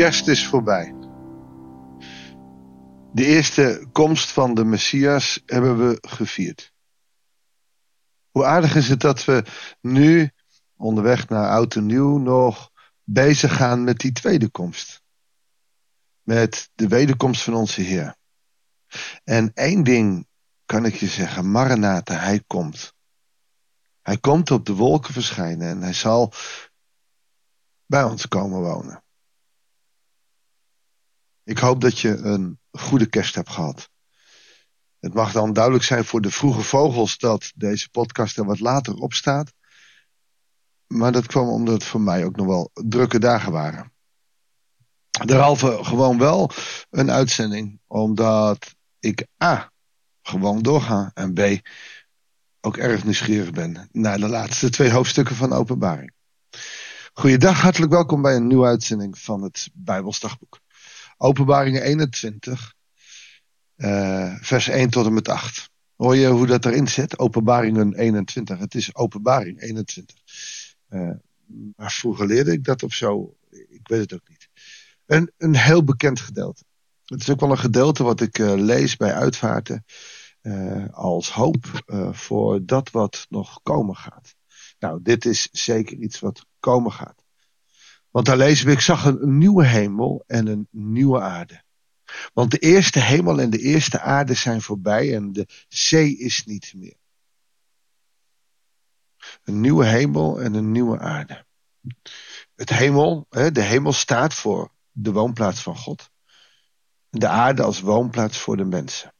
kerst is voorbij. De eerste komst van de Messias hebben we gevierd. Hoe aardig is het dat we nu, onderweg naar Oud en Nieuw, nog bezig gaan met die tweede komst. Met de wederkomst van onze Heer. En één ding kan ik je zeggen, Maranatha, hij komt. Hij komt op de wolken verschijnen en hij zal bij ons komen wonen. Ik hoop dat je een goede kerst hebt gehad. Het mag dan duidelijk zijn voor de vroege vogels dat deze podcast er wat later op staat. Maar dat kwam omdat het voor mij ook nog wel drukke dagen waren. Derhalve gewoon wel een uitzending, omdat ik A. gewoon doorga en B. ook erg nieuwsgierig ben naar de laatste twee hoofdstukken van Openbaring. Goeiedag, hartelijk welkom bij een nieuwe uitzending van het Bijbelsdagboek. Openbaringen 21, uh, vers 1 tot en met 8. Hoor je hoe dat erin zit? Openbaringen 21. Het is openbaring 21. Uh, maar vroeger leerde ik dat of zo. Ik weet het ook niet. Een, een heel bekend gedeelte. Het is ook wel een gedeelte wat ik uh, lees bij uitvaarten. als hoop voor dat wat nog komen gaat. Nou, dit is zeker iets wat komen gaat. Want daar lezen we, ik zag een nieuwe hemel en een nieuwe aarde. Want de eerste hemel en de eerste aarde zijn voorbij en de zee is niet meer. Een nieuwe hemel en een nieuwe aarde. Het hemel, de hemel staat voor de woonplaats van God. De aarde als woonplaats voor de mensen.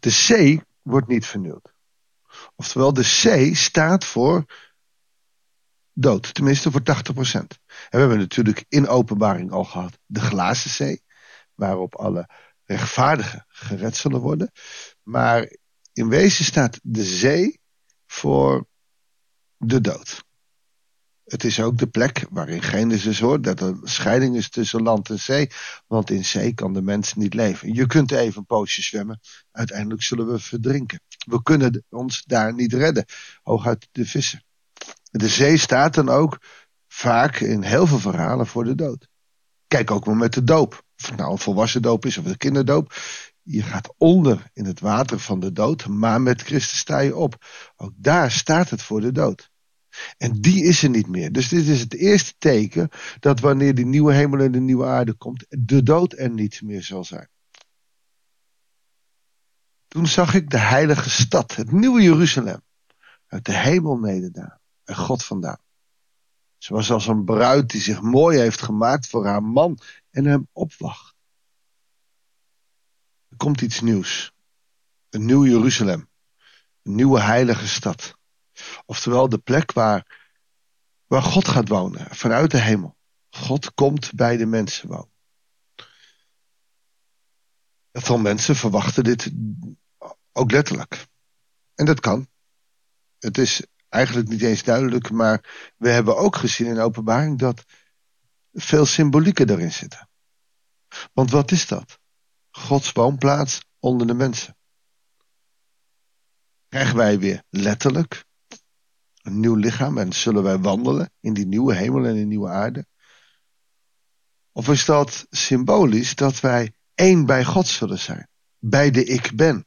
De zee wordt niet vernieuwd. Oftewel, de zee staat voor dood. Tenminste voor 80%. En we hebben natuurlijk in openbaring al gehad de glazen zee. Waarop alle rechtvaardigen gered zullen worden. Maar in wezen staat de zee voor de dood. Het is ook de plek waarin Genesis hoort dat er scheiding is tussen land en zee. Want in zee kan de mens niet leven. Je kunt even een poosje zwemmen. Uiteindelijk zullen we verdrinken. We kunnen ons daar niet redden. Hooguit de vissen. De zee staat dan ook vaak in heel veel verhalen voor de dood. Kijk ook maar met de doop. Of het nou een volwassen doop is of een kinderdoop. Je gaat onder in het water van de dood, maar met Christus sta je op. Ook daar staat het voor de dood. En die is er niet meer. Dus dit is het eerste teken dat wanneer die nieuwe hemel en de nieuwe aarde komt, de dood er niet meer zal zijn. Toen zag ik de heilige stad, het nieuwe Jeruzalem, uit de hemel nederdaan en God vandaan. Ze was als een bruid die zich mooi heeft gemaakt voor haar man en hem opwacht. Er komt iets nieuws. Een nieuw Jeruzalem. Een nieuwe heilige stad. Oftewel de plek waar, waar God gaat wonen, vanuit de hemel. God komt bij de mensen wonen. Veel mensen verwachten dit ook letterlijk. En dat kan. Het is eigenlijk niet eens duidelijk, maar we hebben ook gezien in openbaring dat veel symbolieken erin zitten. Want wat is dat? Gods woonplaats onder de mensen. Krijgen wij weer letterlijk een nieuw lichaam en zullen wij wandelen in die nieuwe hemel en die nieuwe aarde? Of is dat symbolisch dat wij één bij God zullen zijn? Bij de ik ben.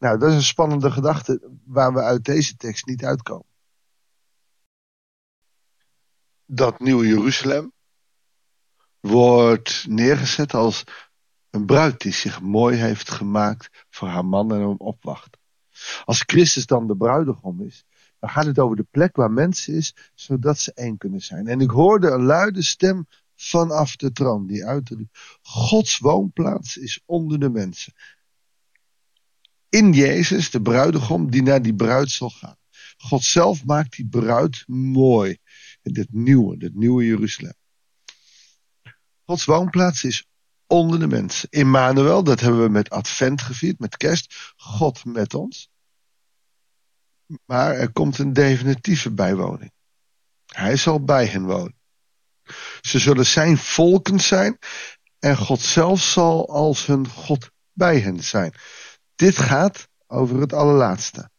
Nou, dat is een spannende gedachte waar we uit deze tekst niet uitkomen. Dat nieuwe Jeruzalem wordt neergezet als een bruid die zich mooi heeft gemaakt voor haar man en hem opwacht. Als Christus dan de bruidegom is, dan gaat het over de plek waar mensen is, zodat ze één kunnen zijn. En ik hoorde een luide stem vanaf de troon die uitriep: Gods woonplaats is onder de mensen in Jezus, de bruidegom, die naar die bruid zal gaan. God zelf maakt die bruid mooi. In dit nieuwe, dit nieuwe Jeruzalem. Gods woonplaats is onder de mensen. Immanuel, dat hebben we met Advent gevierd, met kerst. God met ons. Maar er komt een definitieve bijwoning. Hij zal bij hen wonen. Ze zullen zijn volken zijn en God zelf zal als hun God bij hen zijn. Dit gaat over het allerlaatste.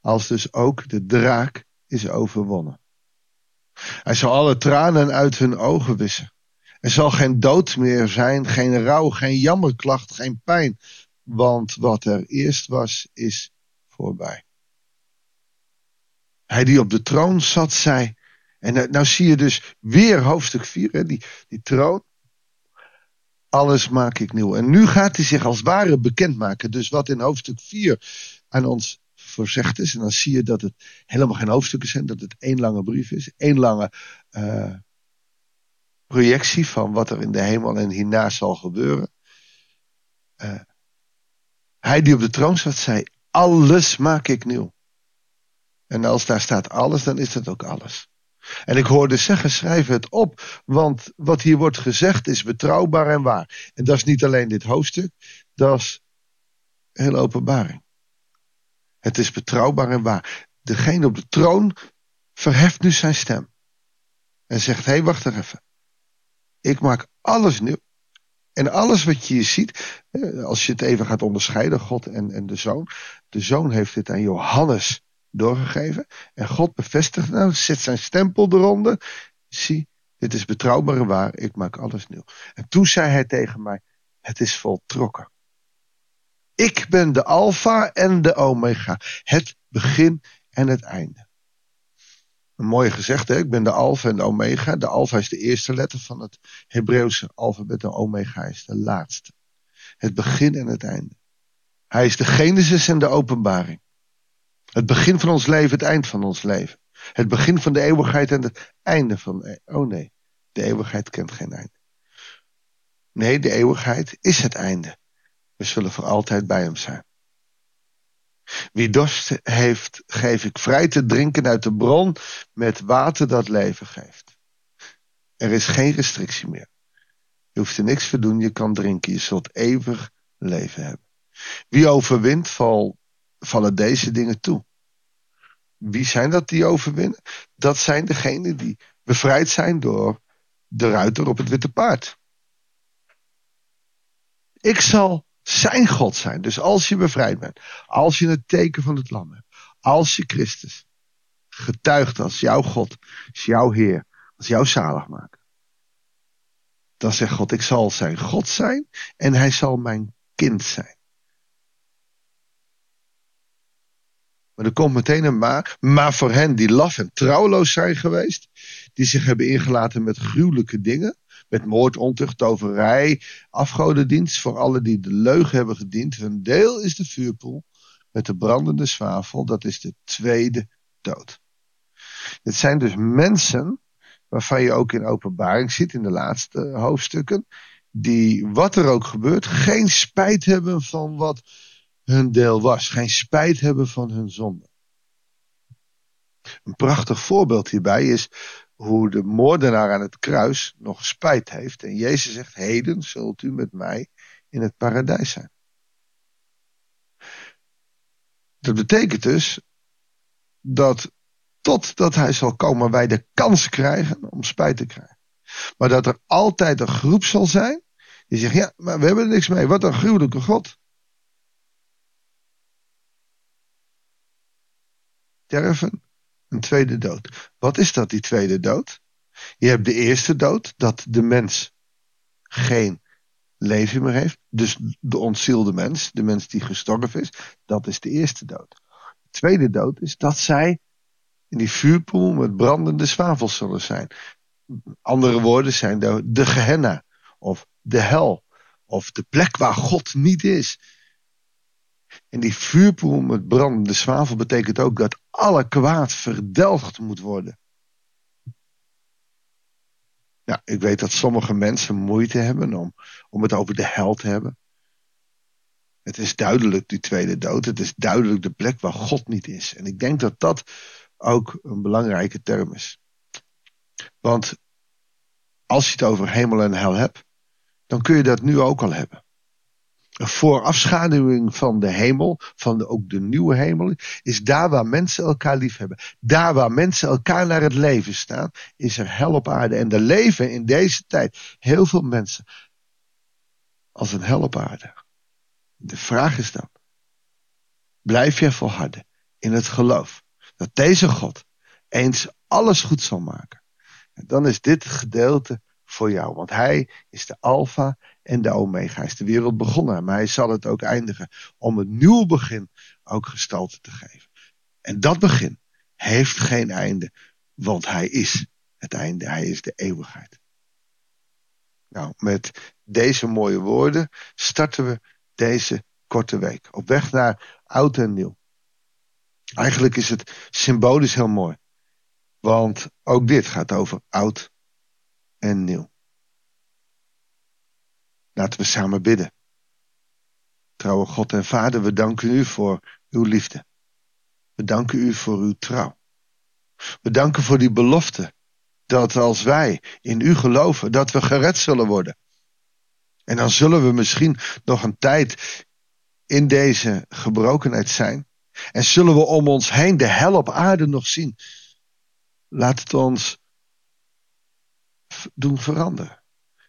Als dus ook de draak is overwonnen. Hij zal alle tranen uit hun ogen wissen. Er zal geen dood meer zijn, geen rouw, geen jammerklacht, geen pijn. Want wat er eerst was, is voorbij. Hij die op de troon zat, zei. En nou, nou zie je dus weer hoofdstuk 4, hè, die, die troon. Alles maak ik nieuw. En nu gaat hij zich als ware bekendmaken. Dus wat in hoofdstuk 4 aan ons voorzegd is. En dan zie je dat het helemaal geen hoofdstukken zijn. Dat het één lange brief is. één lange uh, projectie van wat er in de hemel en hierna zal gebeuren. Uh, hij die op de troon zat zei, alles maak ik nieuw. En als daar staat alles, dan is dat ook alles. En ik hoorde zeggen, schrijf het op, want wat hier wordt gezegd is betrouwbaar en waar. En dat is niet alleen dit hoofdstuk, dat is heel openbaring. Het is betrouwbaar en waar. Degene op de troon verheft nu zijn stem. En zegt, hé, hey, wacht er even. Ik maak alles nieuw. En alles wat je hier ziet, als je het even gaat onderscheiden, God en, en de Zoon. De Zoon heeft dit aan Johannes doorgegeven. En God bevestigt nou, zet zijn stempel eronder. Zie, dit is betrouwbaar en waar, ik maak alles nieuw. En toen zei hij tegen mij, het is voltrokken. Ik ben de alfa en de omega, het begin en het einde. Een mooie gezegde, ik ben de alfa en de omega. De alfa is de eerste letter van het Hebreeuwse alfabet en omega is de laatste. Het begin en het einde. Hij is de genesis en de openbaring. Het begin van ons leven, het eind van ons leven. Het begin van de eeuwigheid en het einde van. Oh nee, de eeuwigheid kent geen einde. Nee, de eeuwigheid is het einde. We zullen voor altijd bij hem zijn. Wie dorst heeft, geef ik vrij te drinken uit de bron met water dat leven geeft. Er is geen restrictie meer. Je hoeft er niks voor doen, je kan drinken, je zult eeuwig leven hebben. Wie overwint, val, vallen deze dingen toe. Wie zijn dat die overwinnen? Dat zijn degenen die bevrijd zijn door de ruiter op het witte paard. Ik zal zijn God zijn. Dus als je bevrijd bent, als je het teken van het lam hebt, als je Christus getuigt als jouw God, als jouw Heer, als jouw zaligmaker. Dan zegt God, ik zal zijn God zijn en hij zal mijn kind zijn. Maar er komt meteen een maar. Maar voor hen die laf en trouwloos zijn geweest, die zich hebben ingelaten met gruwelijke dingen, met moord, ontucht, toverij, afgodendienst, voor alle die de leugen hebben gediend, hun deel is de vuurpoel met de brandende zwavel, dat is de tweede dood. Het zijn dus mensen, waarvan je ook in openbaring ziet, in de laatste hoofdstukken, die, wat er ook gebeurt, geen spijt hebben van wat hun deel was. Geen spijt hebben van hun zonde. Een prachtig voorbeeld hierbij is hoe de moordenaar aan het kruis nog spijt heeft. En Jezus zegt, heden zult u met mij in het paradijs zijn. Dat betekent dus dat totdat hij zal komen wij de kans krijgen om spijt te krijgen. Maar dat er altijd een groep zal zijn die zegt, ja, maar we hebben er niks mee. Wat een gruwelijke God. Sterven, een tweede dood. Wat is dat, die tweede dood? Je hebt de eerste dood, dat de mens geen leven meer heeft. Dus de ontzielde mens, de mens die gestorven is, dat is de eerste dood. De tweede dood is dat zij in die vuurpoel met brandende zwavels zullen zijn. Andere woorden zijn de, de Gehenna, of de hel, of de plek waar God niet is. En die vuurpoel met brandende zwavel betekent ook dat alle kwaad verdelgd moet worden. Ja, ik weet dat sommige mensen moeite hebben om, om het over de hel te hebben. Het is duidelijk die tweede dood. Het is duidelijk de plek waar God niet is. En ik denk dat dat ook een belangrijke term is. Want als je het over hemel en hel hebt, dan kun je dat nu ook al hebben voorafschaduwing van de hemel, van ook de nieuwe hemel, is daar waar mensen elkaar lief hebben. Daar waar mensen elkaar naar het leven staan, is er hel op aarde. En er leven in deze tijd heel veel mensen als een hel op aarde. De vraag is dan, blijf jij volharden in het geloof dat deze God eens alles goed zal maken? dan is dit gedeelte voor jou. Want hij is de alfa en de omega. Hij is de wereld begonnen, maar hij zal het ook eindigen. Om een nieuw begin ook gestalte te geven. En dat begin heeft geen einde, want hij is het einde. Hij is de eeuwigheid. Nou, met deze mooie woorden starten we deze korte week. Op weg naar oud en nieuw. Eigenlijk is het symbolisch heel mooi. Want ook dit gaat over oud en nieuw. Laten we samen bidden. Trouwe God en Vader, we danken u voor uw liefde. We danken u voor uw trouw. We danken voor die belofte dat als wij in u geloven, dat we gered zullen worden. En dan zullen we misschien nog een tijd in deze gebrokenheid zijn. En zullen we om ons heen de hel op aarde nog zien. Laat het ons doen veranderen.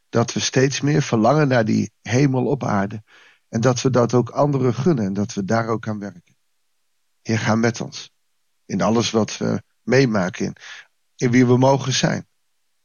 Dat we steeds meer verlangen naar die hemel op aarde. En dat we dat ook anderen gunnen en dat we daar ook aan werken. Heer, ga met ons. In alles wat we meemaken. In, in wie we mogen zijn.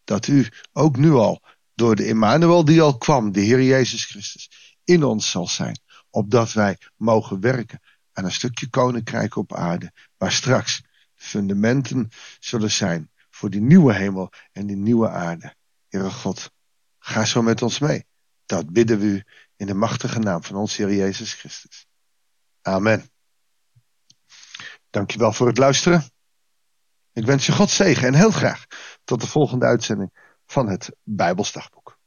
Dat u ook nu al door de Immanuel die al kwam, de Heer Jezus Christus, in ons zal zijn. Opdat wij mogen werken aan een stukje koninkrijk op aarde. Waar straks fundamenten zullen zijn voor die nieuwe hemel en die nieuwe aarde. Heere God, ga zo met ons mee. Dat bidden we u in de machtige naam van ons Heer Jezus Christus. Amen. Dankjewel voor het luisteren. Ik wens je God zegen en heel graag tot de volgende uitzending van het Bijbelsdagboek.